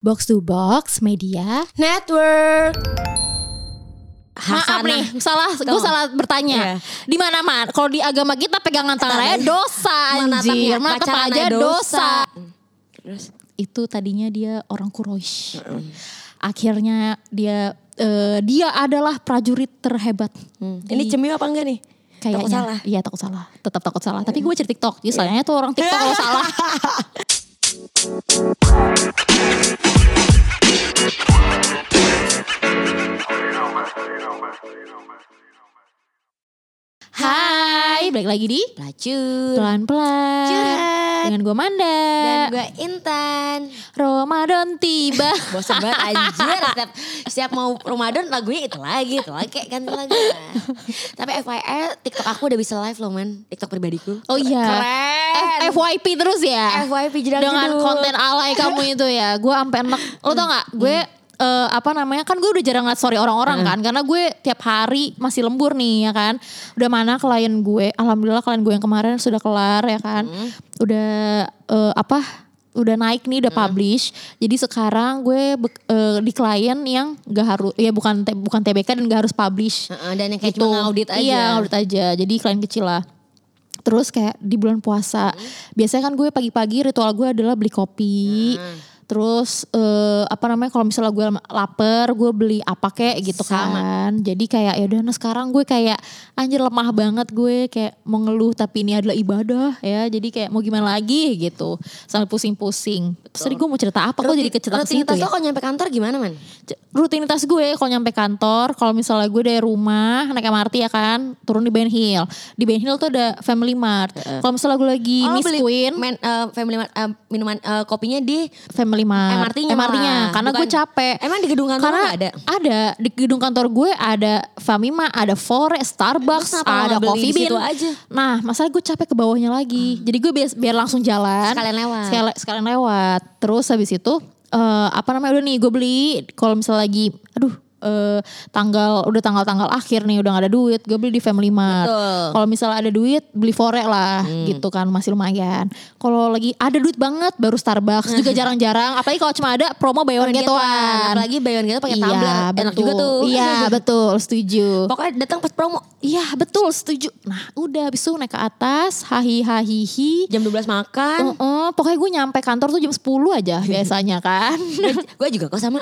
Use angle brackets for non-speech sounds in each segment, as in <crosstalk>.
Box to Box Media Network. Maaf Hasanah. nih, salah, gue salah bertanya. Iya. Di mana man? Kalau di agama kita pegangan tangan aja Tangan. dosa anjir. Menatap pacaran aja dosa. Terus Itu tadinya dia orang Quraisy. Akhirnya dia eh, dia adalah prajurit terhebat. hmm. ini cemil apa enggak nih? Kayaknya. Takut salah. Iya takut salah. Tetap takut salah. Tapi gue cari TikTok. Jadi sayangnya tuh orang TikTok kalau salah. <laughs> Thank Hai, balik lagi di Pelacur. pelan-pelan Curhat. dengan gue Manda. Dan gue Intan. Ramadan tiba. <laughs> Bosan banget anjir. Setiap, setiap mau Ramadan lagunya itu lagi. Itu lagi kayak ganti lagu. Tapi FYI TikTok aku udah bisa live loh man. TikTok pribadiku. Oh iya. Keren. F- FYP terus ya. FYP Dengan konten alay kamu itu ya. Gue sampai enak. Lo tau gak? Gue eh, apa namanya kan gue udah jarang ngeliat story orang-orang kan karena gue tiap hari masih lembur nih ya kan udah mana klien gue alhamdulillah klien gue yang kemarin sudah kelar ya kan udah eh, apa udah naik nih udah publish jadi sekarang gue eh, di klien yang gak harus ya bukan bukan TBK dan gak harus publish dan yang kayak gitu. cuma audit aja. Iya, audit aja. Jadi klien kecil lah. Terus kayak di bulan puasa, biasanya kan gue pagi-pagi ritual gue adalah beli kopi. Terus eh, apa namanya kalau misalnya gue lapar, gue beli apa kek gitu Sama. kan. Jadi kayak ya udah nah sekarang gue kayak anjir lemah banget gue kayak mau ngeluh tapi ini adalah ibadah ya. Jadi kayak mau gimana lagi gitu. Sambil pusing-pusing. Terus tadi gue mau cerita apa kok jadi kecerita ke situ Rutinitas ya? lo kalau nyampe kantor gimana man? Rutinitas gue kalau nyampe kantor kalau misalnya gue dari rumah naik MRT ya kan turun di Ben Hill di Ben Hill tuh ada Family Mart kalau misalnya gue lagi Oh, Miss beli Queen men- eh, family mart, eh, minuman eh, kopinya di Family Mart MRT-nya MRT-nya malah. karena gue capek. Emang di gedung kantor karena ada? ada. Di gedung kantor gue ada Famima ada Forest Starbucks ada Coffee Bean. aja? nah masalah gue capek ke bawahnya lagi. Jadi gue biar, biar langsung jalan. Sekalian lewat. sekalian, sekalian lewat. Terus habis itu eh, apa namanya udah nih gue beli. Kalau misalnya lagi aduh eh, tanggal udah tanggal-tanggal akhir nih udah gak ada duit gue beli di Family Mart kalau misalnya ada duit beli fore lah Hmm. gitu kan masih lumayan kalau lagi ada duit banget baru Starbucks <laughs> juga jarang-jarang apalagi kalau cuma ada promo buy one get one. Apalagi buy one get one pakai Iya, tumbler. Enak juga tuh. Iya <laughs> betul setuju Pokoknya datang pas promo. Iya betul setuju Nah udah habis itu naik ke atas Hahi hahihi Jam 12 makan. Heeh, pokoknya gue nyampe kantor tuh jam 10 aja <laughs> biasanya kan. gue juga kok sama.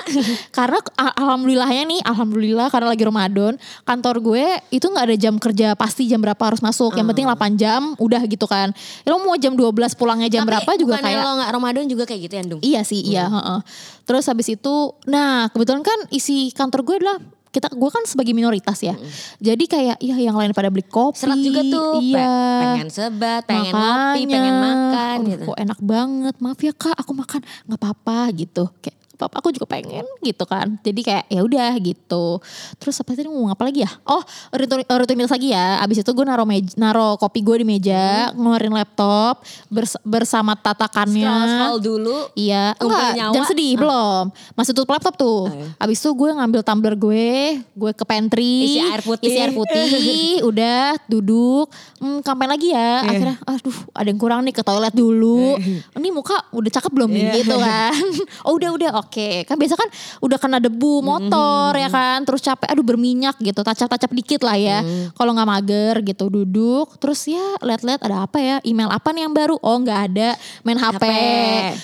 karena al- alhamdulillahnya nih, alhamdulillah karena lagi Ramadan, kantor gue itu nggak ada jam kerja pasti jam berapa harus masuk. Yang penting 8 jam udah gitu kan. Ya, lo mau jam 12 pulangnya jam Tapi berapa juga kayak lo gak Ramadan juga kayak gitu ya Dung? Iya sih, iya. heeh. Terus habis itu, nah kebetulan kan isi kantor gue adalah kita gue kan sebagai minoritas ya. Jadi kayak ya yang lain pada beli kopi. Serat juga tuh. Pe- Iya. Pengen sebat, pengen ngopi, pengen makan Aduh, gitu. Kok enak banget. Maaf ya Kak, aku makan nggak apa-apa gitu. Kayak Papa aku juga pengen gitu kan. Jadi kayak ya udah gitu. Terus apa tadi mau ngomong apa lagi ya? Oh, rutin- rutinitas lagi ya. Abis itu gue naro meja, naro kopi gue di meja, Hmm. ngeluarin laptop bers- bersama tatakannya. Scroll-scroll dulu. Iya, enggak, nyawa. jangan sedih, belum. Masih tutup laptop tuh. Oh, iya. Abis itu gue ngambil tumbler gue, gue ke pantry. Isi air putih. Isi air putih, <laughs> udah duduk. Hmm, kapan lagi ya? Iya. Akhirnya, aduh ada yang kurang nih ke toilet dulu. Ini muka udah cakep belum nih Iya. gitu kan. <laughs> oh udah, udah oke. Kan biasa kan udah kena debu motor ya kan. Terus capek, aduh berminyak gitu. Tacap-tacap dikit lah ya. Mm. Kalau nggak mager gitu duduk. Terus ya lihat-lihat ada apa ya? Email apa nih yang baru? Oh nggak ada. Main HP. HP.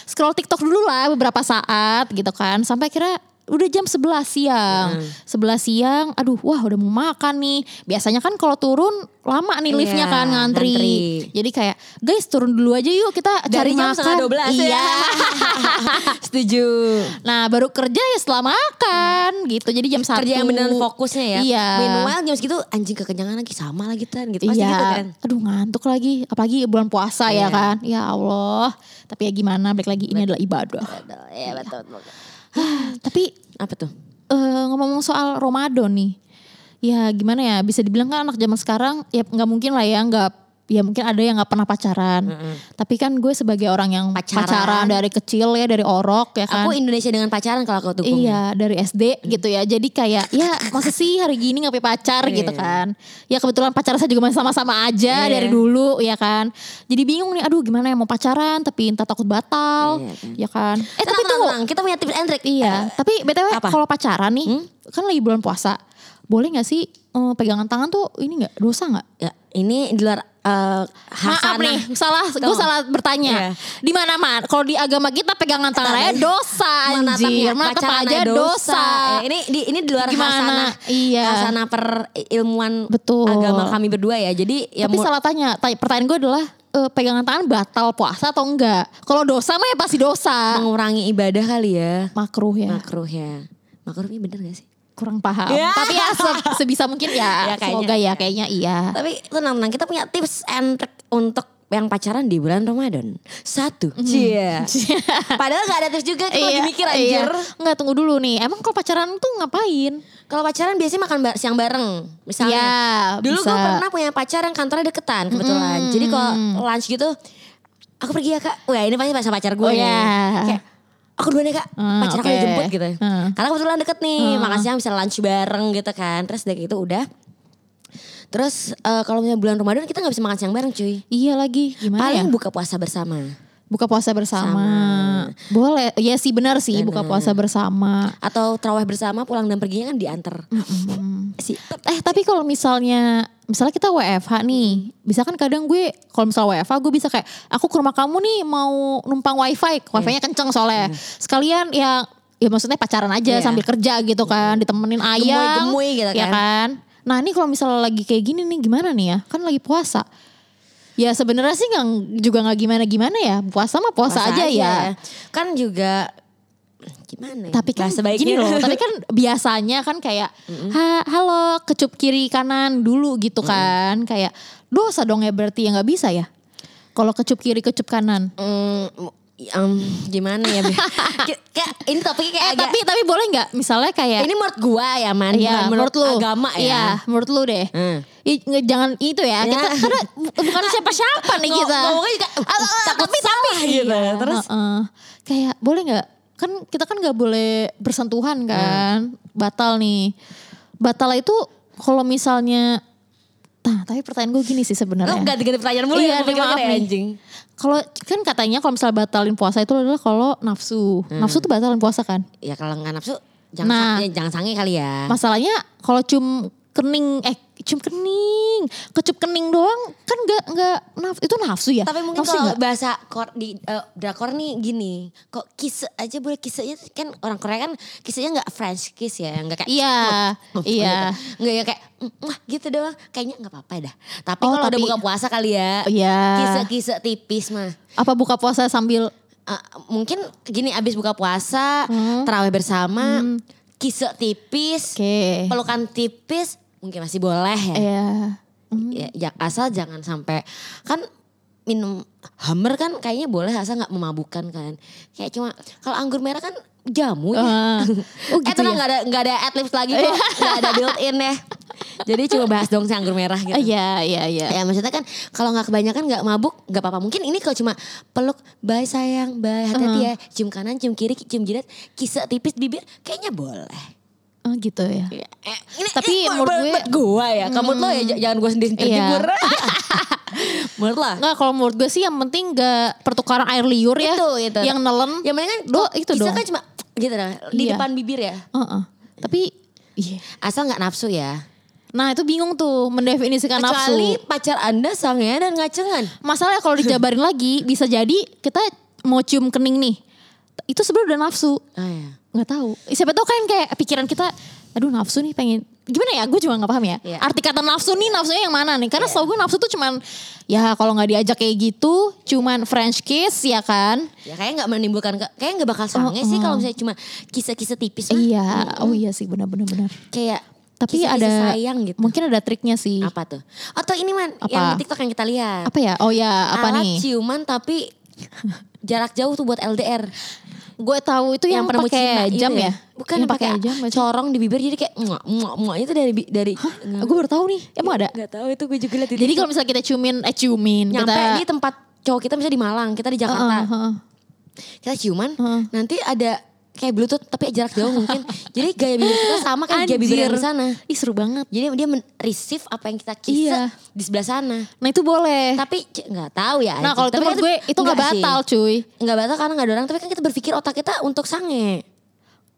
Scroll TikTok dulu lah beberapa saat gitu kan. Sampai kira udah jam 11 siang. 11 siang, aduh wah udah mau makan nih. Biasanya kan kalau turun lama nih Iya, liftnya kan ngantri. ngantri. Jadi kayak guys turun dulu aja yuk kita cari Dari jam makan. setengah 12 Iya. ya. <laughs> Setuju. nah baru kerja ya setelah makan gitu. Jadi jam satu. Kerja yang beneran fokusnya ya. Iya. Meanwhile jam segitu anjing kekenyangan lagi sama lagi Tan gitu. Pasti iya. gitu kan. Aduh ngantuk lagi. Apalagi bulan puasa ya Iya. kan. Ya Allah. Tapi ya gimana balik lagi ini adalah ibadah. Iya betul. Tapi Apa tuh? eh, ngomong-ngomong soal Ramadan nih. Ya gimana ya bisa dibilang kan anak zaman sekarang ya nggak mungkin lah ya nggak ya mungkin ada yang nggak pernah pacaran. Tapi kan gue sebagai orang yang Pacaran. pacaran, dari kecil ya dari orok ya kan. Aku Indonesia dengan pacaran kalau aku dukung. Iya dari SD gitu ya Jadi kayak ya masa sih hari gini gak punya pacar gitu Iya. kan Ya kebetulan pacar saya juga masih sama-sama aja Iya. dari dulu ya kan Jadi bingung nih aduh gimana ya mau pacaran tapi entah takut batal Iya. ya kan Eh Eh tapi tapi tunggu kita punya tips and trick. Iya tapi BTW kalau pacaran nih Kan lagi bulan puasa Boleh gak sih eh, pegangan tangan tuh ini gak dosa gak? Ya, ini di luar eh, Maaf hasanah. nih, salah, gue salah bertanya. Iya. Di mana man? Kalau di agama kita pegangan tangan aja dosa anjir. Menatap pacaran aja dosa. Ya, ini di ini di luar Gimana? hasanah. Iya. Hasanah per ilmuwan Betul. agama kami berdua ya. Jadi ya Tapi salah tanya, tanya pertanyaan gue adalah eh, pegangan tangan batal puasa atau enggak? Kalau dosa mah ya pasti dosa. mengurangi ibadah kali ya. Makruh ya, Makruh ya. Makruh ini bener gak sih? Kurang paham. Ya. Tapi ya se- sebisa mungkin ya, <laughs> Ya, kayaknya. semoga ya kayaknya iya. Tapi tenang-tenang kita punya tips and trick untuk yang pacaran di bulan Ramadan. Satu. Mhm. Cia. <laughs> Padahal gak ada tips juga kita lagi mikir anjir. Enggak tunggu dulu nih. Emang kalau pacaran tuh ngapain? Kalau pacaran biasanya makan ba- siang bareng. Misalnya. Iya, Dulu gue pernah punya pacar yang kantornya deketan kebetulan. Jadi kalau lunch gitu, aku pergi ya kak. Wah ini pasti pacar gue Oh, nih. iya. Kayak, aku duluan ya kak. Hmm, pacar aku oke. udah jemput gitu. Hmm. Karena kebetulan deket nih. Makan siang bisa lunch bareng gitu kan. Terus dari itu udah. Terus eh, kalau misalnya bulan Ramadan kita gak bisa makan siang bareng cuy. Iya lagi, gimana ya? Paling buka puasa bersama. Buka puasa bersama. Boleh. Iya sih benar sih buka puasa bersama. Atau terawih bersama pulang dan perginya kan diantar. Si, Eh tapi kalau misalnya misalnya kita WFH nih, bisa kan kadang gue kalau misalnya WFH gue bisa kayak aku ke rumah kamu nih mau numpang wifi, wifi-nya kenceng soalnya. Sekalian ya ya maksudnya pacaran aja Iya. sambil kerja gitu kan, ditemenin ayang. Gemuy-gemuy gitu ya kan. kan. Nah ini kalau misalnya lagi kayak gini nih gimana nih ya? Kan lagi puasa. Ya sebenarnya sih nggak juga nggak gimana-gimana ya. Puasa mah puasa, aja, ya. Kan juga gimana ya? Tapi kan baiknya. gini loh, <laughs> tapi kan biasanya kan kayak ha, halo kecup kiri kanan dulu gitu kan. Kayak dosa dong ya berarti ya nggak bisa ya. Kalau kecup kiri kecup kanan. Hmm, em, gimana ya? <laughs> Kayak ini topiknya kayak Eh agak tapi tapi boleh nggak misalnya kayak ini menurut gua ya man, Iya, bukan menurut, lu. agama ya. Iya, menurut lu deh. Hmm. Nge- jangan itu ya. Ya. Kita karena <laughs> bu- bukan siapa-siapa nih kita. ngomongnya juga Ah, ah, ah, takut tapi salah tapi gitu. iya, Terus? heeh. kayak boleh nggak? Kan kita kan nggak boleh bersentuhan kan. Batal nih. Batal itu kalau misalnya Nah, tapi pertanyaan gue gini sih sebenarnya. ganti-ganti pelajaran mulu Iya, ya, maaf ya nih. anjing. Kalau kan katanya kalau misalnya batalin puasa itu adalah kalau nafsu. Nafsu tuh batalin puasa kan? Ya kalau nggak nafsu jangan Nah. sa- ya, jangan sange kali ya. Masalahnya kalau cum kening eh cum kening, kecup kening doang kan nggak nggak naf itu nafsu ya. Tapi mungkin nafsu kalau nggak? bahasa kor, di eh, drakor nih gini, kok kiss aja boleh kissnya kan orang Korea kan kissnya nggak French kiss ya, nggak kayak Iya, "Mup, mup," iya. gitu. nggak ya kayak "Mm, wah gitu doang, kayaknya nggak apa-apa dah. Tapi Oh, kalau udah buka puasa kali ya, Iya. kisse tipis mah. Apa buka puasa sambil Ah, mungkin gini abis buka puasa, terawih bersama, kisse tipis, Hmm. Oke. pelukan tipis, mungkin masih boleh ya. Iya. Ya, ya, asal jangan sampai kan minum hammer kan kayaknya boleh asal nggak memabukkan kan. Kayak cuma kalau anggur merah kan jamu ya. Ah. <laughs> Oh, eh gitu tenang ya? nggak ada nggak ada adlibs lagi kok, nggak ada built in ya. Jadi cuma bahas dong si anggur merah gitu. Iya, iya, iya. Ya maksudnya kan kalau nggak kebanyakan nggak mabuk nggak apa-apa. Mungkin ini kalau cuma peluk bye sayang bye hati-hati ya. Cium kanan cium kiri cium jidat kisah tipis bibir kayaknya boleh. Oh gitu ya. Ya, eh, ini, Tapi ini menurut gue- gua ya. Kamu lo ya jangan gue sendiri Iya. <laughs> menurut lah. Enggak kalau menurut gue sih yang penting gak pertukaran air liur ya. Itu, itu. Yang nelen. Ya mendingan Do, kok itu dong. kan cuma gitu dah di Iya. depan bibir ya. Tapi iya. Asal nggak nafsu ya. Nah itu bingung tuh mendefinisikan Kecuali nafsu. pacar anda sange dan ngacengan. Masalahnya kalau dijabarin <laughs> lagi bisa jadi kita mau cium kening nih. Itu sebenarnya udah nafsu. Ah, ya. Nggak tahu. Siapa tahu kan kayak pikiran kita, aduh nafsu nih pengen gimana ya? Gue juga nggak paham ya. Iya. Arti kata nafsu nih nafsunya yang mana nih? Karena setahu gue nafsu tuh cuman ya kalau nggak diajak kayak gitu, cuman French kiss ya kan? Ya kayaknya nggak menimbulkan kayaknya nggak bakal sange sih kalau misalnya cuma kisah-kisah tipis mah. Iya, oh iya sih benar-benar benar. Kayak Tapi kisah-kisah ada sayang gitu. mungkin ada triknya sih. Apa tuh? Atau ini man Apa? yang di TikTok yang kita lihat. Apa ya? Oh ya, apa Alat nih? ciuman tapi <laughs> jarak jauh tuh buat LDR. Gue tahu itu yang, yang pakai jam itu ya? Bukan yang pakai jam corong di bibir jadi kayak muak muak muak itu dari dari Gue baru tahu nih, emang ada. Gak tahu itu gue juga lihat di Jadi kalau misalnya kita ciumin, eh ciumin, nyampe kita di tempat cowok kita misalnya di Malang, kita di Jakarta. Heeh, heeh. Kita ciuman, Heeh. nanti ada kayak bluetooth tapi jarak jauh mungkin. Jadi gaya bibir kita sama kayak gaya bibir yang di sana. Ih seru banget. Jadi dia men- receive apa yang kita kisah Iya. di sebelah sana. Nah itu boleh. Tapi nggak tahu ya. nah kalau itu menurut kan gue itu nggak enggak sih. batal cuy. Nggak batal karena nggak ada orang. Tapi kan kita berpikir otak kita untuk sange.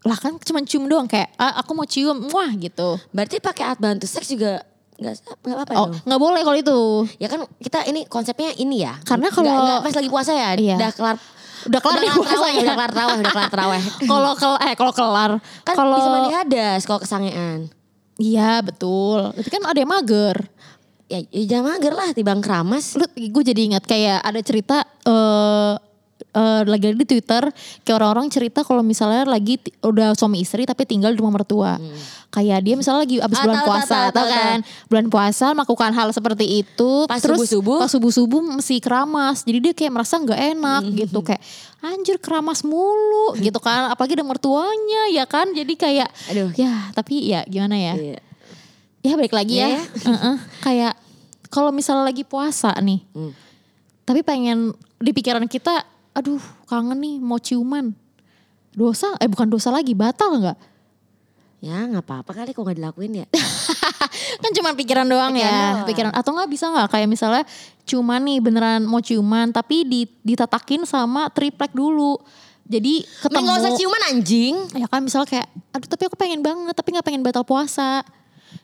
Lah kan cuma cium doang kayak ah, aku mau cium, wah gitu. Berarti pakai alat bantu seks juga nggak nggak apa-apa Oh dong. nggak boleh kalau itu. Ya kan kita ini konsepnya ini ya. Karena kalau- nggak pas lagi puasa ya, Iya. udah kelar Udah kelar nih terawih, puasanya. udah kelar terawih, udah kelar terawih. <laughs> Kalau kel eh kalau kelar, Kan kalau bisa mandi hadas kalau kesangean. iya betul. Tapi kan ada yang mager. Ya, ya jangan mager lah tibang keramas. Lu gue jadi ingat kayak ada cerita eh eh, lagi di Twitter kayak orang-orang cerita kalau misalnya lagi udah suami istri tapi tinggal di rumah mertua. Kayak dia misalnya lagi abis Ah, bulan tahu, tahu, puasa tahu, tau tahu, kan. Bulan puasa melakukan hal seperti itu Pas terus subuh-subuh? pas subuh-subuh mesti keramas. Jadi dia kayak merasa nggak enak gitu kayak anjir keramas mulu <laughs> gitu kan. Apalagi ada mertuanya ya kan. Jadi kayak Aduh. ya tapi ya gimana ya. Iya. Ya balik lagi Iya ya. <laughs> Heeh. Kayak kalau misalnya lagi puasa nih. Hmm. Tapi pengen di pikiran kita, aduh kangen nih mau ciuman. Dosa, eh bukan dosa lagi, batal nggak? Ya nggak apa-apa kali kalau nggak dilakuin ya. <laughs> Kan cuma pikiran doang Pikiran ya, doang. pikiran. Atau nggak bisa nggak kayak misalnya ciuman nih beneran mau ciuman, tapi di, ditatakin sama triplek dulu. Jadi ketemu. nggak usah ciuman anjing. Ya kan misalnya kayak, aduh tapi aku pengen banget, tapi nggak pengen batal puasa.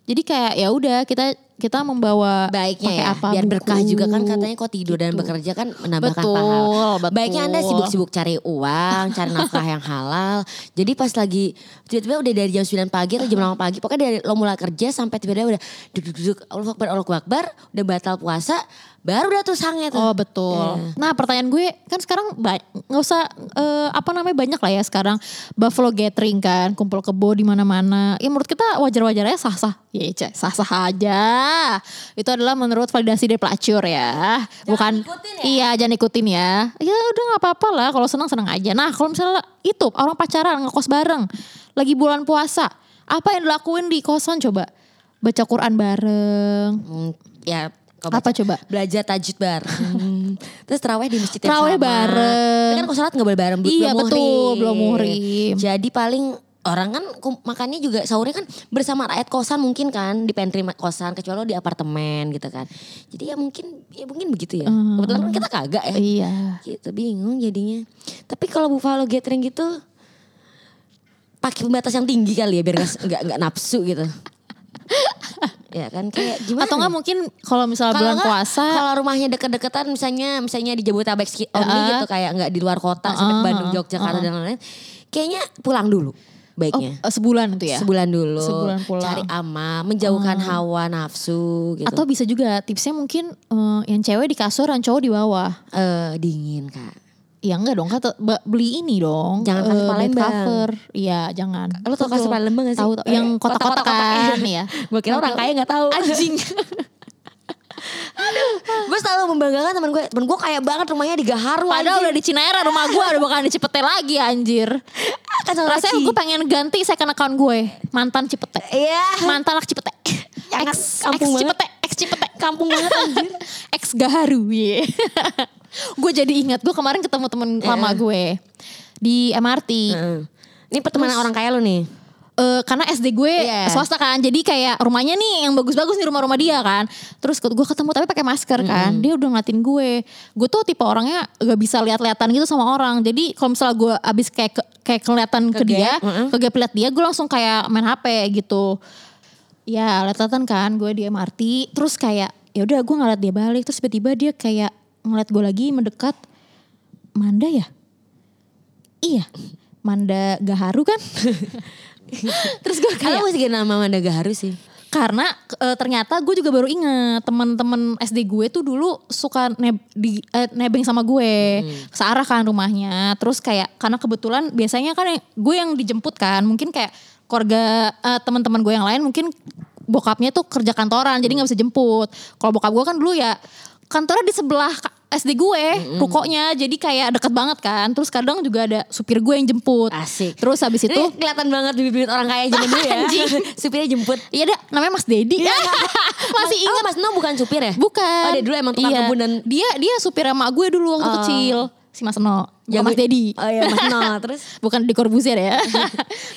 Jadi kayak ya udah kita kita membawa Baiknya ya, apa biar buku. berkah juga kan katanya kok tidur dan Gitu. bekerja kan menambahkan Betul, pahala. betul. Baiknya anda sibuk-sibuk cari uang, cari nafkah yang halal. Jadi pas lagi tiba-tiba udah dari jam 9 pagi atau jam 8 pagi, pokoknya dari lo mulai kerja sampai tiba-tiba udah duduk-duduk, Allah Akbar, Allah Akbar, udah batal puasa, baru udah tuh sange tuh. Oh betul. Nah pertanyaan gue kan sekarang nggak usah eh, apa namanya banyak lah ya sekarang Buffalo Gathering kan kumpul kebo di mana-mana. Ya menurut kita wajar-wajar aja sah-sah. Ya Cek, sah-sah aja. Itu adalah menurut validasi dari pelacur ya. Bukan ikutin Iya jangan ikutin ya. Ya udah nggak apa-apa lah kalau senang-senang aja. Nah kalau misalnya itu orang pacaran ngekos bareng lagi bulan puasa apa yang dilakuin di kosan coba? Baca Quran bareng. Hmm, ya kalau Apa baca- coba? Belajar tajud bareng. <laughs> Terus terawih di masjid yang Terawih sama. bareng. Kan kalau sholat gak boleh bareng. belum Iya, betul, muhrim. belum muhrim. Jadi paling orang kan makannya juga sahurnya kan bersama rakyat kosan mungkin kan di pantry kosan kecuali lo di apartemen gitu kan. Jadi ya mungkin ya mungkin begitu ya. Kebetulan kan kita kagak ya. Iya. Gitu bingung jadinya. Tapi kalau Buffalo Gathering gitu pakai pembatas yang tinggi kali ya biar nggak nggak nafsu gitu. <laughs> ya kan kayak gimana? Atau ya? nggak mungkin kalau misalnya bulan puasa kalau rumahnya deket-deketan misalnya misalnya di Jabodetabek only Uh-uh. gitu kayak nggak di luar kota seperti Uh-uh, Bandung, Yogyakarta dan lain-lain. Kayaknya pulang dulu baiknya. eh, sebulan itu ya. Sebulan dulu. Sebulan pulang. Cari ama, menjauhkan hawa nafsu gitu. Atau bisa juga tipsnya mungkin eh, yang cewek di kasur yang cowok di bawah. Eh, dingin kak. Ya enggak dong, kata beli ini dong. Jangan kasur bed Palembang. cover. Iya, jangan. Lo tau kasur Palembang gak sih? Tahu, yang kotak-kotak kan ya. <laughs> Gue kira orang kaya gak tahu. Anjing. <laughs> gue selalu membanggakan temen gue. Temen gue kaya banget rumahnya di Gaharu. Padahal anjir. udah di Cinere rumah gue udah bukan di Cipete lagi anjir. kan sama Rasanya gue pengen ganti second account gue. Mantan Cipete. Iya. Mantan anak Cipete. Jangan, Ex, kampung ex. Cipete. Ex Cipete. Kampung banget anjir. <laughs> ex Gaharu yeah. <laughs> gue jadi ingat gue kemarin ketemu temen lama gue di MRT Heeh. Ini pertemanan orang kaya lo nih. Eh, karena SD gue Iya. swasta kan. Jadi kayak rumahnya nih yang bagus-bagus nih rumah-rumah dia kan. Terus gue ketemu tapi pakai masker kan. Dia udah ngeliatin gue. Gue tuh tipe orangnya gak bisa lihat-lihatan gitu sama orang. Jadi kalau misalnya gue abis kayak ke- kayak kelihatan ke, Kegap, dia heeh. kegap liat dia gue langsung kayak main HP gitu. Ya lihat-lihatan kan gue di MRT terus kayak ya udah gue ngeliat dia balik. Terus tiba-tiba dia kayak ngeliat gue lagi mendekat. Manda ya? Iya. Manda Gaharu kan <laughs> <laughs> terus gue kayak Kalau masih nama sih. karena e, ternyata gue juga baru inget temen-temen SD gue tuh dulu suka neb, di, eh, nebeng sama gue. Searah kan rumahnya. Terus kayak karena kebetulan biasanya kan yang- gue yang dijemput kan. Mungkin kayak keluarga eh, teman-teman gue yang lain mungkin bokapnya tuh kerja kantoran jadi nggak bisa jemput. Kalau bokap gue kan dulu ya kantornya di sebelah SD gue rukonya jadi kayak deket banget kan terus kadang juga ada supir gue yang jemput Asik. terus habis itu Ini kelihatan banget bibit-bibit orang kaya zaman dulu ya. <laughs> Supirnya jemput. iya dah namanya Mas Dedi <laughs> masih Mas- ingat Oh, Mas No bukan supir ya? bukan Oh, dia dulu emang tukang Iya. kebun dan dia dia supir emak gue dulu waktu Oh. kecil si Mas No Jago- Mas Dedi Oh iya Mas No. <laughs> Terus bukan di Corbuzier ya.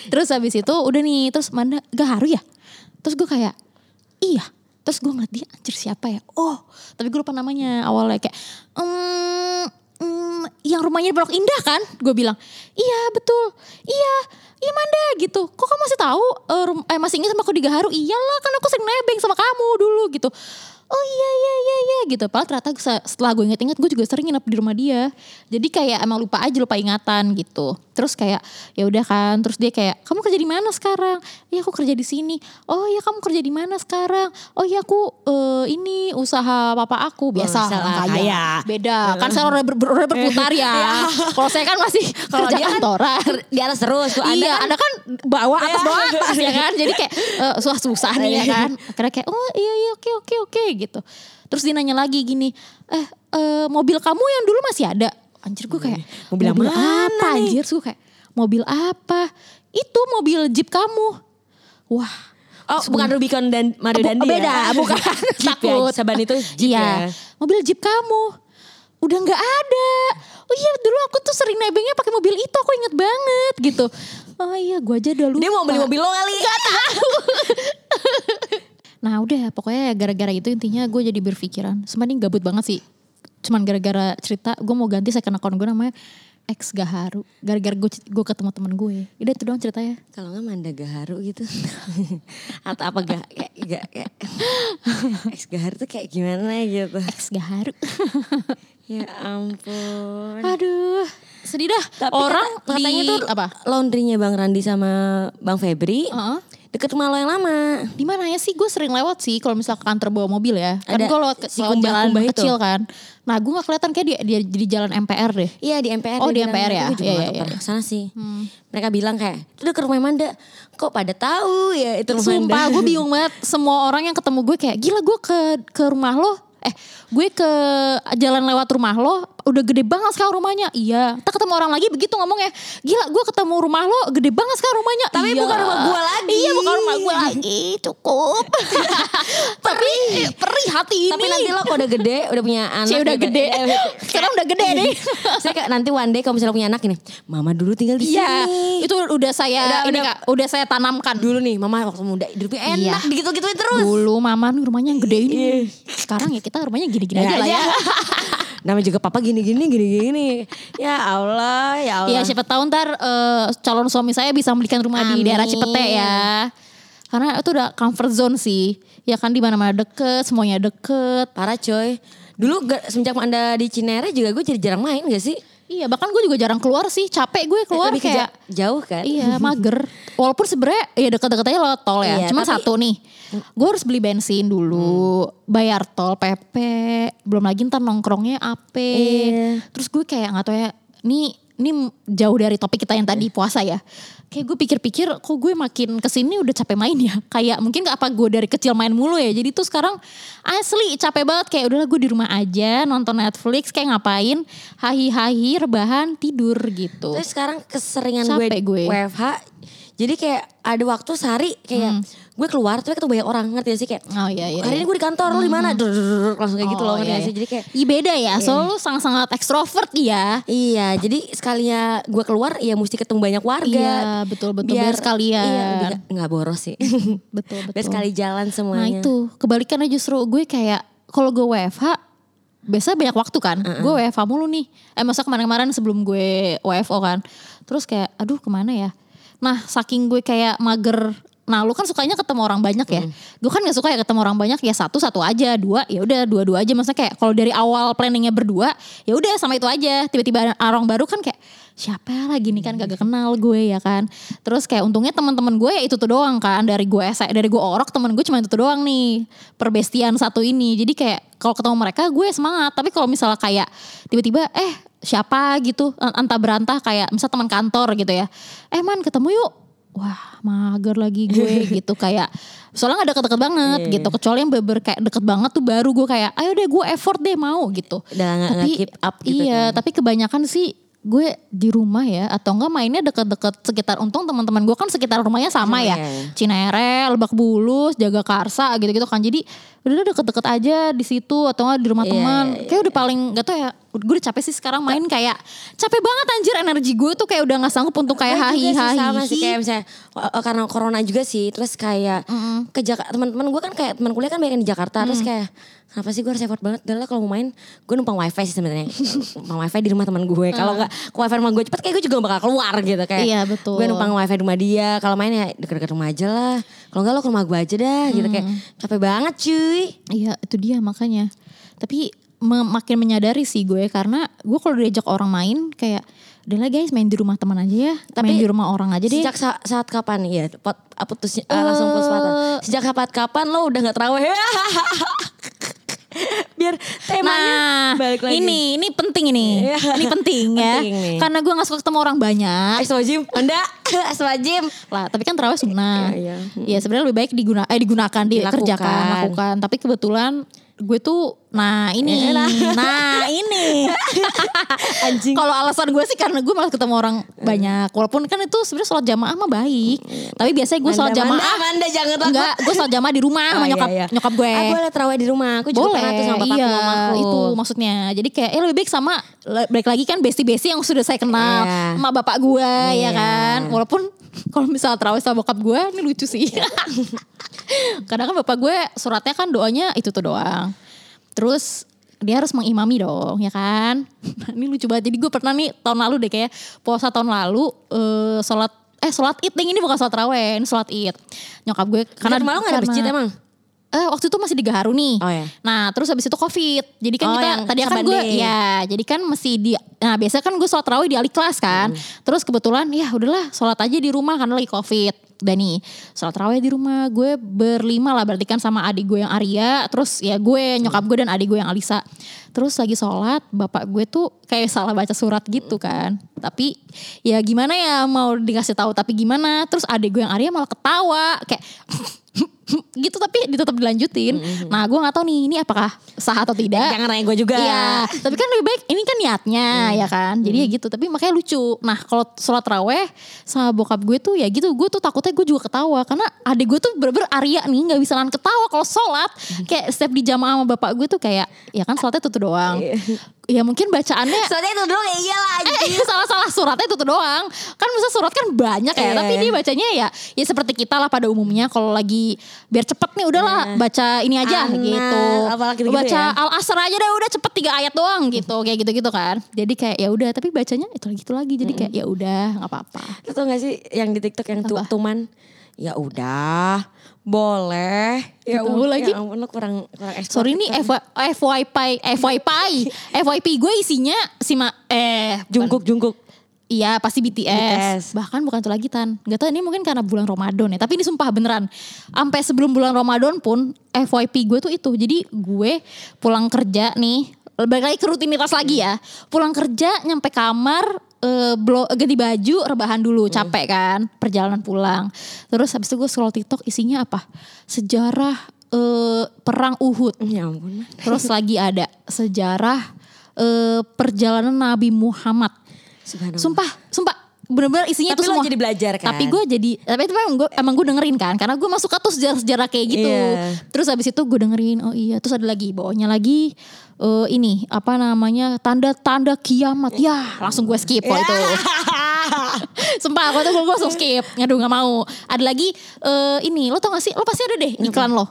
terus habis itu udah nih, terus Manda gaharu ya. Terus gue kayak iya. Terus gue ngeliat dia anjir siapa ya? Oh, tapi gue lupa namanya awalnya kayak "Em, em, yang rumahnya di Pondok Indah kan? Gue bilang, "Iya, betul. Iya, iya Manda gitu. Kok kamu masih tahu rum- eh masih ingat sama aku di Gaharu? Iyalah, kan aku sering nebeng sama kamu dulu gitu." Oh iya iya iya iya gitu. Padahal ternyata se- setelah gue inget-inget gue juga sering nginep di rumah dia. Jadi kayak emang lupa aja lupa ingatan gitu. Terus kayak ya udah kan. Terus dia kayak kamu kerja di mana sekarang? Iya aku kerja di sini. Oh iya kamu kerja di mana sekarang? Oh iya aku eh, ini usaha papa aku biasa usaha orang kaya. kaya. Beda kan saya udah, ber, ber- udah berputar ya. Kalau saya kan masih <laughs> kerja dia kan kantoran. di atas terus. Tuh, Anda iya, kan Anda kan bawa atas bawa atas ya kan. Jadi kayak eh, susah-susah nih ya kan. Akhirnya kayak oh iya iya oke oke oke gitu. Terus dia nanya lagi gini, eh, eh, mobil kamu yang dulu masih ada? Anjir gue kayak Mobil yang mana apa nih?" anjir? Gue kayak mobil apa? Itu mobil jeep kamu. Wah. Oh bukan Rubicon dan Mario Bu- Dandi beda, ya? <laughs> bukan. Jeep ya, Takut. Saban itu Jeep iya. ya. Mobil jeep kamu udah nggak ada. Oh iya dulu aku tuh sering nebengnya pakai mobil itu aku inget banget gitu. Oh iya gue aja udah lupa. Dia mau beli mobil lo kali. Gak tahu. <laughs> nah udah pokoknya gara-gara itu intinya gue jadi berpikiran. Sebenarnya gabut banget sih. Cuman gara-gara cerita gue mau ganti second account gue namanya X Gaharu. Gara-gara gue gue ketemu temen gue. Udah itu doang ceritanya. Kalau nggak Manda Gaharu gitu. <laughs> Atau apa gak kayak gak kayak Ex <laughs> Gaharu tuh kayak gimana gitu. X Gaharu. <laughs> Ya ampun. Aduh, sedih dah. Tapi Orang kata- katanya di, tuh apa? laundrynya Bang Randi sama Bang Febri Heeh. Deket rumah lo yang lama. Di mana ya sih? Gue sering lewat sih kalau misalnya ke kantor bawa mobil ya. Kan gue lewat, si lewat jalan itu. kecil kan. Nah gue gak kelihatan kayak dia, dia di jalan MPR deh. Iya di MPR. Oh, di bilang. MPR ya? Gue juga Iya, iya, iya. ke sana sih. Mereka bilang kayak, itu ke rumah Manda. Kok pada tahu ya itu rumah Sumpah gue bingung <laughs> banget. Semua orang yang ketemu gue kayak gila gue ke ke rumah lo. Eh gue ke jalan lewat rumah lo udah gede banget sekarang rumahnya. Iya. Kita ketemu orang lagi begitu ngomongnya. Gila gue ketemu rumah lo gede banget sekarang rumahnya. Tapi Iya. bukan rumah gua lagi. Iya bukan rumah gue lagi. Cukup. <laughs> Tapi eh, perih hati ini. Tapi nanti lo kalau udah gede, udah punya anak. Cie udah gede. eh, Sekarang udah gede nih. <laughs> Saya kayak nanti one day kalau misalnya punya anak ini, mama dulu tinggal di Iya, sini. itu udah saya Udah- ini udah- Kak, udah saya tanamkan. Dulu nih, mama waktu muda hidupnya enak, Iya. begitu-gituin terus. Dulu mama nih rumahnya yang gede ini. Sekarang ya kita rumahnya gini-gini aja lah ya. <laughs> Namanya juga papa gini-gini, gini-gini. Ya Allah, ya Allah. Ya siapa tahu ntar eh, calon suami saya bisa membelikan rumah di Amin. daerah Cipete ya. Karena itu udah comfort zone sih. Ya kan di mana-mana deket, semuanya deket. Parah coy. Dulu semenjak anda di Cinere juga gue jadi jarang main gak sih? Iya, bahkan gue juga jarang keluar sih. Capek gue keluar Lebih ke kayak ja- jauh kan? Iya mager. Walaupun sebenarnya ya deket-deket aja lewat tol ya. Iya, Cuma tapi- satu nih. Gue harus beli bensin dulu. Bayar tol PP. Belum lagi ntar nongkrongnya AP. Iya. Terus gue kayak gak tau ya. Ini, ini jauh dari topik kita yang tadi puasa ya. Kayak gue pikir-pikir kok gue makin ke sini udah capek main ya. <laughs> Kayak mungkin gak apa gue dari kecil main mulu ya. Jadi tuh sekarang asli capek banget. Kayak udahlah gue di rumah aja nonton Netflix. Kayak ngapain. Hahi-hahi rebahan tidur gitu. Terus sekarang keseringan Capek gue. gue, WFH. Jadi kayak ada waktu sehari kayak gue keluar tapi ketemu banyak orang ngerti gak sih kayak Oh iya iya. hari iya. ini gue di kantor lo di mana langsung kayak gitu loh ngerti iya, gak sih iya. jadi kayak Iya beda ya, soalnya lu sangat-sangat ekstrovert ya. Iya, jadi sekalinya gue keluar ya mesti ketemu banyak warga. Iya, betul-betul. Biar sekalian. Iya, lebih gak, nggak boros sih. Betul betul. Biar sekali jalan Nah semuanya. itu kebalikannya justru gue kayak kalau gue WFH biasa banyak waktu kan. Gue WFH mulu nih. Eh masa kemarin-kemarin sebelum gue WFO kan. Terus kayak aduh ke mana ya. Nah saking gue kayak mager. Nah lu kan sukanya ketemu orang banyak ya. Gue kan gak suka ya ketemu orang banyak ya satu satu aja, dua ya udah dua dua aja. Maksudnya kayak kalau dari awal planningnya berdua ya udah sama itu aja. Tiba-tiba orang baru kan kayak siapa lagi nih kan gak kenal gue ya kan. Terus kayak untungnya teman-teman gue ya itu tuh doang kan dari gue S- dari gue orok temen gue cuma itu tuh doang nih perbestian satu ini. Jadi kayak kalau ketemu mereka gue semangat. Tapi kalau misalnya kayak tiba-tiba eh siapa gitu entah berantah kayak misal teman kantor gitu ya. Eh man ketemu yuk wah mager lagi gue <laughs> gitu kayak soalnya gak deket-deket banget Iya. gitu kecuali yang bener kayak deket banget tuh baru gue kayak ayo deh gue effort deh mau gitu Udah nggak- nggak keep up gitu iya kan. tapi kebanyakan sih gue di rumah ya atau enggak mainnya deket-deket sekitar untung teman-teman gue kan sekitar rumahnya sama Sama, ya iya. Cinere, Lebak Bulus, Jaga Karsa gitu-gitu kan jadi udah deket-deket aja di situ atau enggak di rumah Iya, teman iya, kayak udah paling gak tau ya gue udah capek sih sekarang main kayak capek banget anjir. Energi gue tuh kayak udah nggak sanggup untuk kayak sih hahi-hahi. sama sih. Kayak misalnya karena corona juga sih. Terus kayak ke Jakarta teman-teman gue kan kayak teman kuliah kan banyak yang di Jakarta. Terus kayak kenapa sih gue harus effort banget? Udah lah kalau mau main gue numpang wifi sih sebenarnya. <laughs> Numpang wifi di rumah teman gue kalau nggak ke wifi rumah gue cepet kayak gue juga bakal keluar gitu. Kayak Iya, betul. gue numpang wifi di rumah dia. Kalau main ya deket-deket rumah aja lah. Kalau nggak lo ke rumah gue aja dah gitu. Kayak capek banget cuy. Iya itu dia makanya. Tapi me- makin menyadari sih gue karena gue kalau diajak orang main kayak udah lah guys main di rumah teman aja ya. Tapi main di rumah orang aja deh. Sejak sa- saat kapan ya? Pot, ah, putusnya ah, langsung putus patah. Sejak kapan kapan lo udah gak terawih? <laughs> Biar temanya Nah, balik lagi. ini ini penting ini. Iya. ini penting ya. Penting nih. Karena gue gak suka ketemu orang banyak. Astagfirullahaladzim. Anda <laughs> Astagfirullahaladzim. lah tapi kan terawih sunnah Iya, ya sebenarnya lebih baik diguna eh digunakan dikerjakan lakukan tapi kebetulan gue tuh nah ini Elah. nah ini <laughs> Anjing. kalau alasan gue sih karena gue malas ketemu orang banyak walaupun kan itu sebenarnya sholat jamaah mah baik tapi biasanya gue sholat jamaah Manda, Manda, jangan takut. enggak gue sholat jamaah di rumah <laughs> sama Oh, iya, nyokap iya. nyokap gue Ah, boleh terawih di rumah. Aku juga boleh pernah tuh sama bapakku iya mamaku. itu maksudnya jadi kayak ya lebih baik sama balik lagi kan besti-besti yang sudah saya kenal Iya. sama bapak gue ya Iya. kan walaupun <laughs> kalau misalnya terawih sama bokap gue ini lucu sih kadang kan bapak gue suratnya kan doanya itu tuh doang terus dia harus mengimami dong ya kan Nah, <laughs> ini lucu banget jadi gue pernah nih tahun lalu deh kayak puasa tahun lalu eh sholat eh sholat id ini bukan sholat raweh ini sholat id nyokap gue Karena malu gak ada masjid emang? Eh waktu itu masih di Gaharu nih. Oh, ya. Nah terus habis itu covid. Jadi kan Oh, kita tadi kan gue ya jadi kan mesti di nah biasa kan gue sholat terawih di alik kelas kan. Hmm. Terus kebetulan ya udahlah sholat aja di rumah karena lagi covid. Dan nih sholat terawih di rumah gue berlima lah berarti kan sama adik gue yang Arya. Terus ya gue nyokap gue dan adik gue yang Alisa. Terus lagi sholat bapak gue tuh kayak salah baca surat gitu kan. Tapi ya gimana ya mau dikasih tahu tapi gimana. Terus adik gue yang Arya malah ketawa kayak <laughs> gitu tapi tetap dilanjutin. Nah gue nggak tahu nih ini apakah sah atau tidak. Jangan nanya gue juga. Iya, tapi kan lebih baik ini kan niatnya ya kan. Jadi ya gitu, tapi makanya lucu. Nah, kalau sholat raweh sama bokap gue tuh ya gitu, gue tuh takutnya gue juga ketawa karena adik gue tuh bener-bener Arya nih nggak bisa nahan ketawa kalau sholat. Kayak setiap di jamaah sama bapak gue tuh kayak ya kan sholatnya tuh, tuh doang. Ya mungkin bacaannya Soalnya itu dong ya iyalah. Eh, <laughs> salah-salah suratnya itu tuh doang. Kan bisa surat kan banyak ya, Iya. tapi dia bacanya ya ya seperti kita lah pada umumnya kalau lagi biar cepet nih udahlah baca ini aja Anak, gitu. gitu-gitu baca ya. Al Asr aja deh udah cepet tiga ayat doang gitu, kayak gitu-gitu kan. Jadi kayak ya udah, tapi bacanya itu lagi itu lagi. Jadi kayak ya udah nggak apa-apa. Tau gak sih yang di TikTok yang tu- Apa? tuman? Ya udah, boleh. Ya udah, lagi. Ya ampun kurang kurang ekspor. Sorry nih FY, FYP FYP <laughs> FYP gue isinya si ma eh jungkuk jungkuk. Iya pasti BTS. BTS. Bahkan bukan itu lagi Tan. Gak tau ini mungkin karena bulan Ramadan ya. Tapi ini sumpah beneran. Sampai sebelum bulan Ramadan pun FYP gue tuh itu. Jadi gue pulang kerja nih. Balik lagi ke rutinitas lagi ya. Pulang kerja nyampe kamar. eh, blo- ganti baju rebahan dulu capek kan perjalanan pulang terus habis itu gue scroll TikTok isinya apa sejarah eh, perang Uhud Ya ampun. terus lagi ada sejarah eh, perjalanan Nabi Muhammad. Sumpah, sumpah bener-bener isinya Tapi itu semua. jadi belajar kan? Tapi gue jadi, tapi itu emang gue emang gue dengerin kan, karena gue masuk tuh sejarah-sejarah kayak gitu. Iya. Terus habis itu gue dengerin, oh iya. Terus ada lagi bawahnya lagi eh, ini apa namanya tanda-tanda kiamat. Ya langsung gue skip kalau itu. <laughs> Sumpah, gue tuh gue langsung skip. Aduh nggak mau. Ada lagi eh, ini, lo tau gak sih? Lo pasti ada deh iklan lo,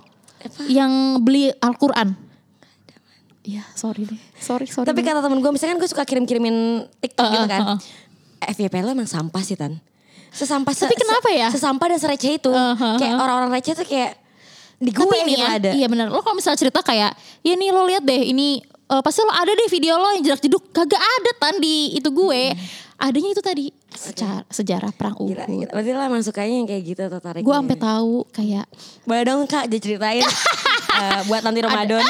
yang beli Al-Quran. Iya, sorry deh. Sorry, sorry. Tapi deh. kata temen gue, misalkan gue suka kirim-kirimin TikTok Uh, gitu uh, kan. uh, uh. FYP lo emang sampah sih Tan. Sesampah Tapi se- kenapa ya? Sesampah dan sereceh itu. Uh, uh, Kayak uh. orang-orang receh tuh kayak di gue Tapi ini gitu ya, ada. iya benar. Lo kalau misalnya cerita kayak, ya nih lo lihat deh ini eh, pasti lo ada deh video lo yang jerak jeduk kagak ada tan di itu gue. Adanya itu tadi secara, sejarah perang Uhud. gila. Berarti lo emang sukanya yang kayak gitu tertariknya. Gue sampai tahu kayak Boleh dong kak diceritain. <laughs> Eh, buat nanti Ramadan. <laughs>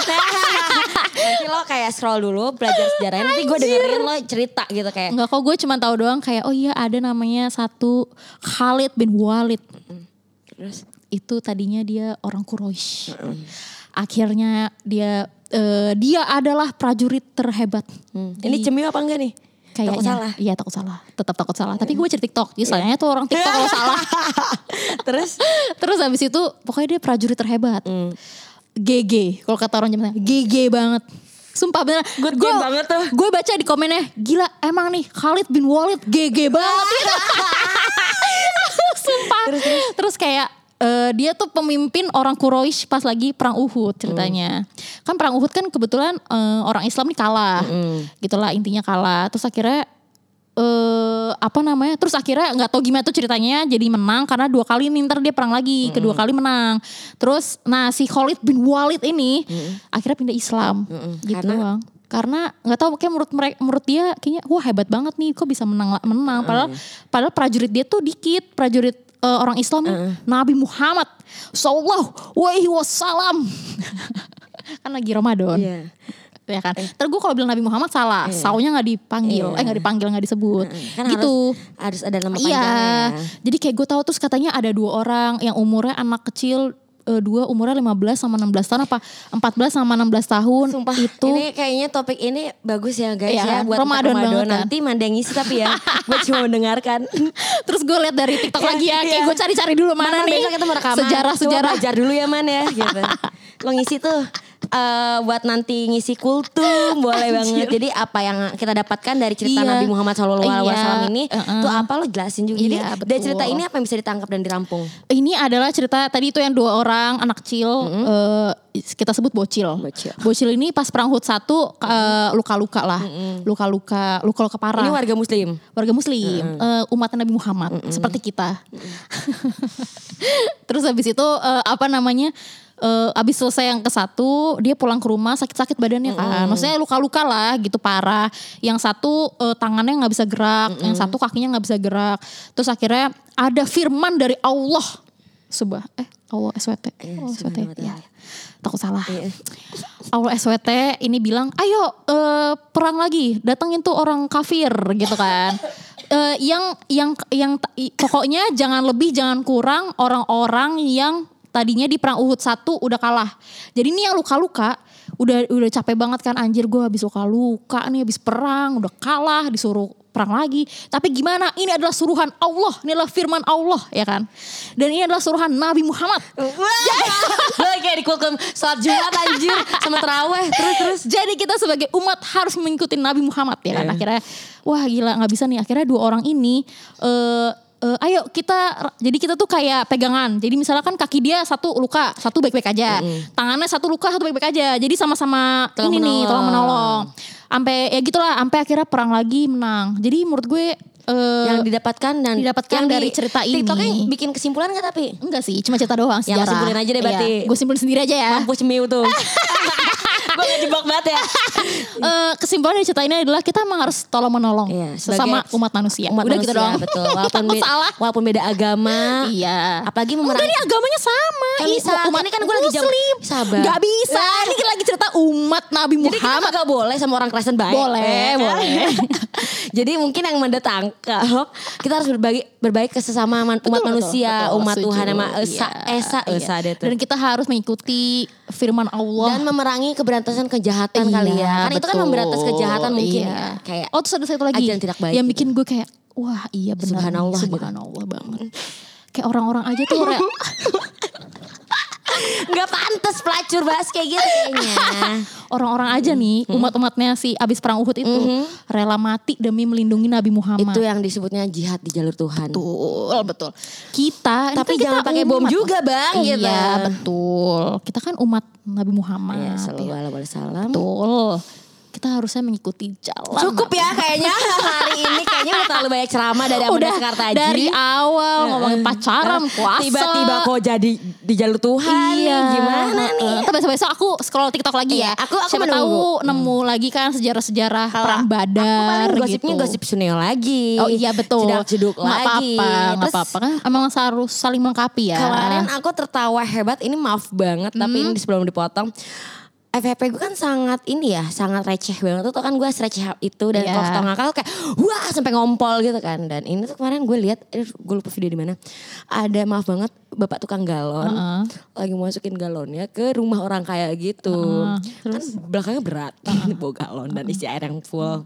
nanti lo kayak scroll dulu belajar sejarahnya. Nanti gue dengerin lo cerita gitu kayak. Enggak kok gue cuma tahu doang kayak oh iya ada namanya satu Khalid bin Walid. Terus Itu tadinya dia orang Quraisy. Akhirnya dia eh, dia adalah prajurit terhebat. ini cemil apa enggak nih? Kayaknya Takut salah. Iya takut salah. Tetap takut salah. Tapi gue cari TikTok. Jadi soalnya tuh orang TikTok kalau salah. <laughs> Terus <laughs> Terus habis itu pokoknya dia prajurit terhebat. GG kalau kata orang zaman GG banget. Sumpah bener. Good Gua- game banget tuh. Gue baca di komennya, gila emang nih Khalid bin Walid GG banget. <laughs> Sumpah. Terus, kayak eh, dia tuh pemimpin orang Quraisy pas lagi perang Uhud ceritanya. Kan perang Uhud kan kebetulan eh, orang Islam nih kalah. Gitulah intinya kalah. Terus akhirnya eh apa namanya terus akhirnya nggak tahu gimana tuh ceritanya jadi menang karena dua kali nih ntar dia perang lagi kedua kali menang. Terus nah si Khalid bin Walid ini akhirnya pindah Islam. Gitu Karena? doang. Karena nggak tahu kayak menurut mereka menurut dia kayaknya wah hebat banget nih kok bisa menang menang. Padahal padahal prajurit dia tuh dikit prajurit eh, orang Islam Nabi Muhammad Sallallahu Alaihi Wasallam. <laughs> Kan lagi Ramadan. Iya. Ya kan. Terus gue kalau bilang Nabi Muhammad salah, saunya nggak dipanggil, Iya. eh nggak dipanggil nggak disebut, Kan gitu. harus harus ada nama Iya, panjangnya. ya. jadi kayak gue tahu terus katanya ada dua orang yang umurnya anak kecil eh, dua umurnya 15 sama 16 tahun apa 14 sama 16 tahun Sumpah itu ini kayaknya topik ini bagus ya guys Iya ya kan? buat Ramadan Ramadan, banget kan? nanti mandang ngisi tapi ya gue cuma mendengarkan <laughs> terus gue lihat dari TikTok lagi ya kayak Iya. gue cari-cari dulu mana, nih besok kita sejarah sejarah belajar dulu ya man ya gitu <laughs> lo ngisi tuh eh, buat nanti ngisi kultum <laughs> boleh banget jadi apa yang kita dapatkan dari cerita Iya. Nabi Muhammad SAW Iya, ini uh-uh. tuh apa lo jelasin juga jadi Iya, dari betul. cerita ini apa yang bisa ditangkap dan dirampung ini adalah cerita tadi itu yang dua orang anak kecil eh, kita sebut bocil. Bocil. ini pas perang Hud satu eh, luka-luka lah, luka-luka, luka-luka parah. ini warga muslim warga muslim, eh, umat Nabi Muhammad seperti kita. <laughs> Terus habis itu eh, apa namanya? Eh, abis selesai yang ke satu dia pulang ke rumah sakit-sakit badannya kan. Maksudnya luka-luka lah gitu parah. Yang satu eh, tangannya nggak bisa gerak yang satu kakinya nggak bisa gerak. Terus akhirnya ada firman dari Allah. Subah eh Allah SWT Allah SWT ya takut salah. Allah SWT ini bilang, ayo eh, perang lagi, datengin tuh orang kafir gitu kan. <laughs> Eh, yang yang yang pokoknya jangan lebih jangan kurang orang-orang yang tadinya di perang Uhud satu udah kalah. Jadi ini yang luka-luka udah udah capek banget kan anjir gue habis luka-luka nih habis perang udah kalah disuruh perang lagi. Tapi gimana? Ini adalah suruhan Allah, ini adalah firman Allah ya kan. Dan ini adalah suruhan Nabi Muhammad. Gue <laughs> kayak di kultum salat Jumat anjir sama terawih terus terus Jadi kita sebagai umat harus mengikuti Nabi Muhammad ya kan. Iya. Akhirnya wah gila nggak bisa nih. Akhirnya dua orang ini eh eh, ayo kita jadi kita tuh kayak pegangan. Jadi misalnya kan kaki dia satu luka, satu baik-baik aja. Tangannya satu luka, satu baik-baik aja. Jadi sama-sama Tolong ini nih, menolong. tolong menolong. Sampai ya gitulah, sampai akhirnya perang lagi menang. Jadi menurut gue eh yang didapatkan dan didapatkan yang dari cerita ini. TikToknya bikin kesimpulan gak tapi enggak sih, cuma cerita doang Ya, sejarah. simpulin aja deh berarti. Iya, gue simpulin sendiri aja ya. mampus cemiu tuh <laughs> gue ngejebak banget ya Eh, kesimpulan dari cerita ini adalah kita emang harus tolong menolong Iya, sesama umat manusia. umat Udah manusia gitu doang. betul <laughs> walaupun be- salah. walaupun beda agama Iya. apalagi Enggak memerangi nih agamanya sama. Kan bisa, umat ini kan gue lagi jam- muslim. sabar. Gak bisa. <laughs> Ini kan lagi cerita umat Nabi jadi kita Muhammad. gak boleh sama orang Kristen baik Boleh, kan? boleh. jadi mungkin yang mendatangkan kita harus berbagi berbaik ke sesama man- umat Betul, manusia betul, umat setuju. Tuhan sama esa Iya, esa iya. esa deh tuh Dan kita harus mengikuti firman Allah. dan memerangi keberantasan kejahatan kali ya. Iya, Karena itu kan memberantas kejahatan mungkin Iya. ya. Kayak oh terus ada satu lagi ajaran tidak baik yang gitu. bikin gue kayak wah iya benar Subhanallah gitu. subhanallah banget. Kayak orang-orang aja tuh re- <laughs> nggak pantas pelacur bahas kayak gitu kayaknya. <laughs> orang-orang aja nih umat-umatnya si abis perang Uhud itu rela mati demi melindungi Nabi Muhammad. itu yang disebutnya jihad di jalur Tuhan. Betul, betul. Kita, Tapi kan kita jangan pakai bom juga, Bang, Iya, gitu. betul. Kita kan umat Nabi Muhammad. Ya, ya. sallallahu alaihi wasallam. Betul. Kita harusnya mengikuti jalan. Cukup ya kayaknya hari ini kayaknya udah terlalu banyak ceramah dari Amanda Sekartaji. dari awal ngomongin pacaran, puasa. Tiba-tiba kok jadi di jalur Tuhan Iya. nih, gimana nih? Tapi besok-besok aku scroll TikTok lagi Iya, ya. aku- aku Siapa menunggu. tahu nemu lagi kan sejarah-sejarah perang badar Aku paling gosipnya gitu. gosip Sunil lagi. Oh iya betul. Jeduk-jeduk lagi. apa-apa, Terus apa-apa kan. Emang harus saling melengkapi ya. Kemarin aku tertawa hebat, ini maaf banget tapi Hmm. ini sebelum dipotong. FVP gue kan sangat ini ya, sangat receh banget tuh kan gue receh itu dan Iya. kalau ngakal kayak wah sampai ngompol gitu kan dan ini tuh kemarin gue lihat, eh, gue lupa video di mana ada maaf banget bapak tukang galon Heeh. lagi mau masukin galonnya ke rumah orang kaya gitu, Heeh. kan belakangnya berat <laughs> bawa galon dan isi air yang full.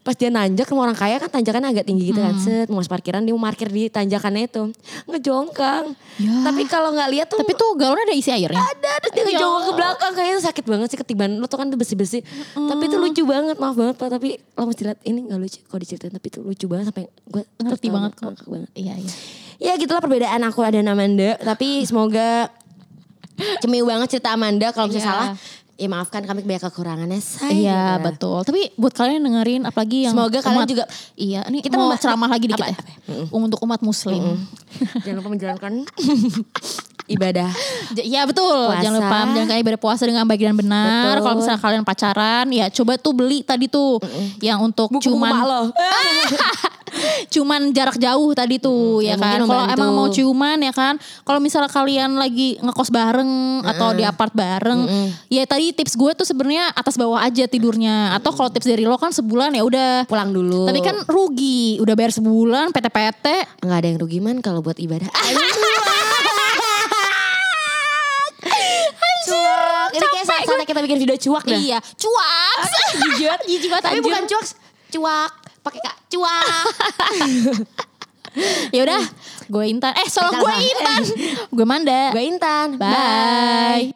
Pas dia nanjak rumah orang kaya kan tanjakannya agak tinggi gitu kan. Set mau parkiran dia mau parkir di tanjakannya itu. Ngejongkang. Ya. Tapi kalau nggak lihat tuh Tapi tuh galonnya ada isi airnya. ada terus dia Ya. ngejongkang ke belakang kayaknya sakit banget sih ketiban lu tuh kan tuh bersih-bersih. Tapi itu lucu banget maaf banget Pak tapi lo mesti lihat ini nggak lucu kalau diceritain tapi itu lucu banget sampai gue Ngerti banget kok. banget. Iya, iya. Ya gitulah perbedaan aku ada Amanda tapi semoga cemil banget cerita Amanda kalau misalnya Iya. salah ya maafkan kami banyak kekurangannya saya. Iya betul. Tapi buat kalian yang dengerin apalagi yang Semoga kalian umat- juga- Iya, nih Kita mau ceramah lagi dikit apa- ya. apa? Untuk umat muslim. Jangan lupa menjalankan <laughs> ibadah. <laughs> Iya betul. Puasa. Jangan lupa menjalankan ibadah puasa dengan baik dan benar. Kalau misalnya kalian pacaran, ya coba tuh beli tadi tuh yang untuk Buku-buku cuman mak lo. <laughs> cuman jarak jauh tadi tuh ya ya kan. Kalau emang mau ciuman ya kan. Kalau misalnya kalian lagi ngekos bareng atau di apart bareng, ya tadi tips gue tuh sebenarnya atas bawah aja tidurnya. Atau kalau tips dari lo kan sebulan ya udah. Pulang dulu. Tapi kan rugi, udah bayar sebulan PT-PT. nggak ada yang rugi man kalau buat ibadah. <laughs> cuak. Ini saat-saatnya kita bikin video cuak dah. Iya, cuak. Jijik. Jijik banget Tapi bukan cuak, cuak. Pakai kak, cuak. <laughs> Ya udah, gue Intan. Eh, soal gue. Intan. gue Manda. Gue Intan. Bye.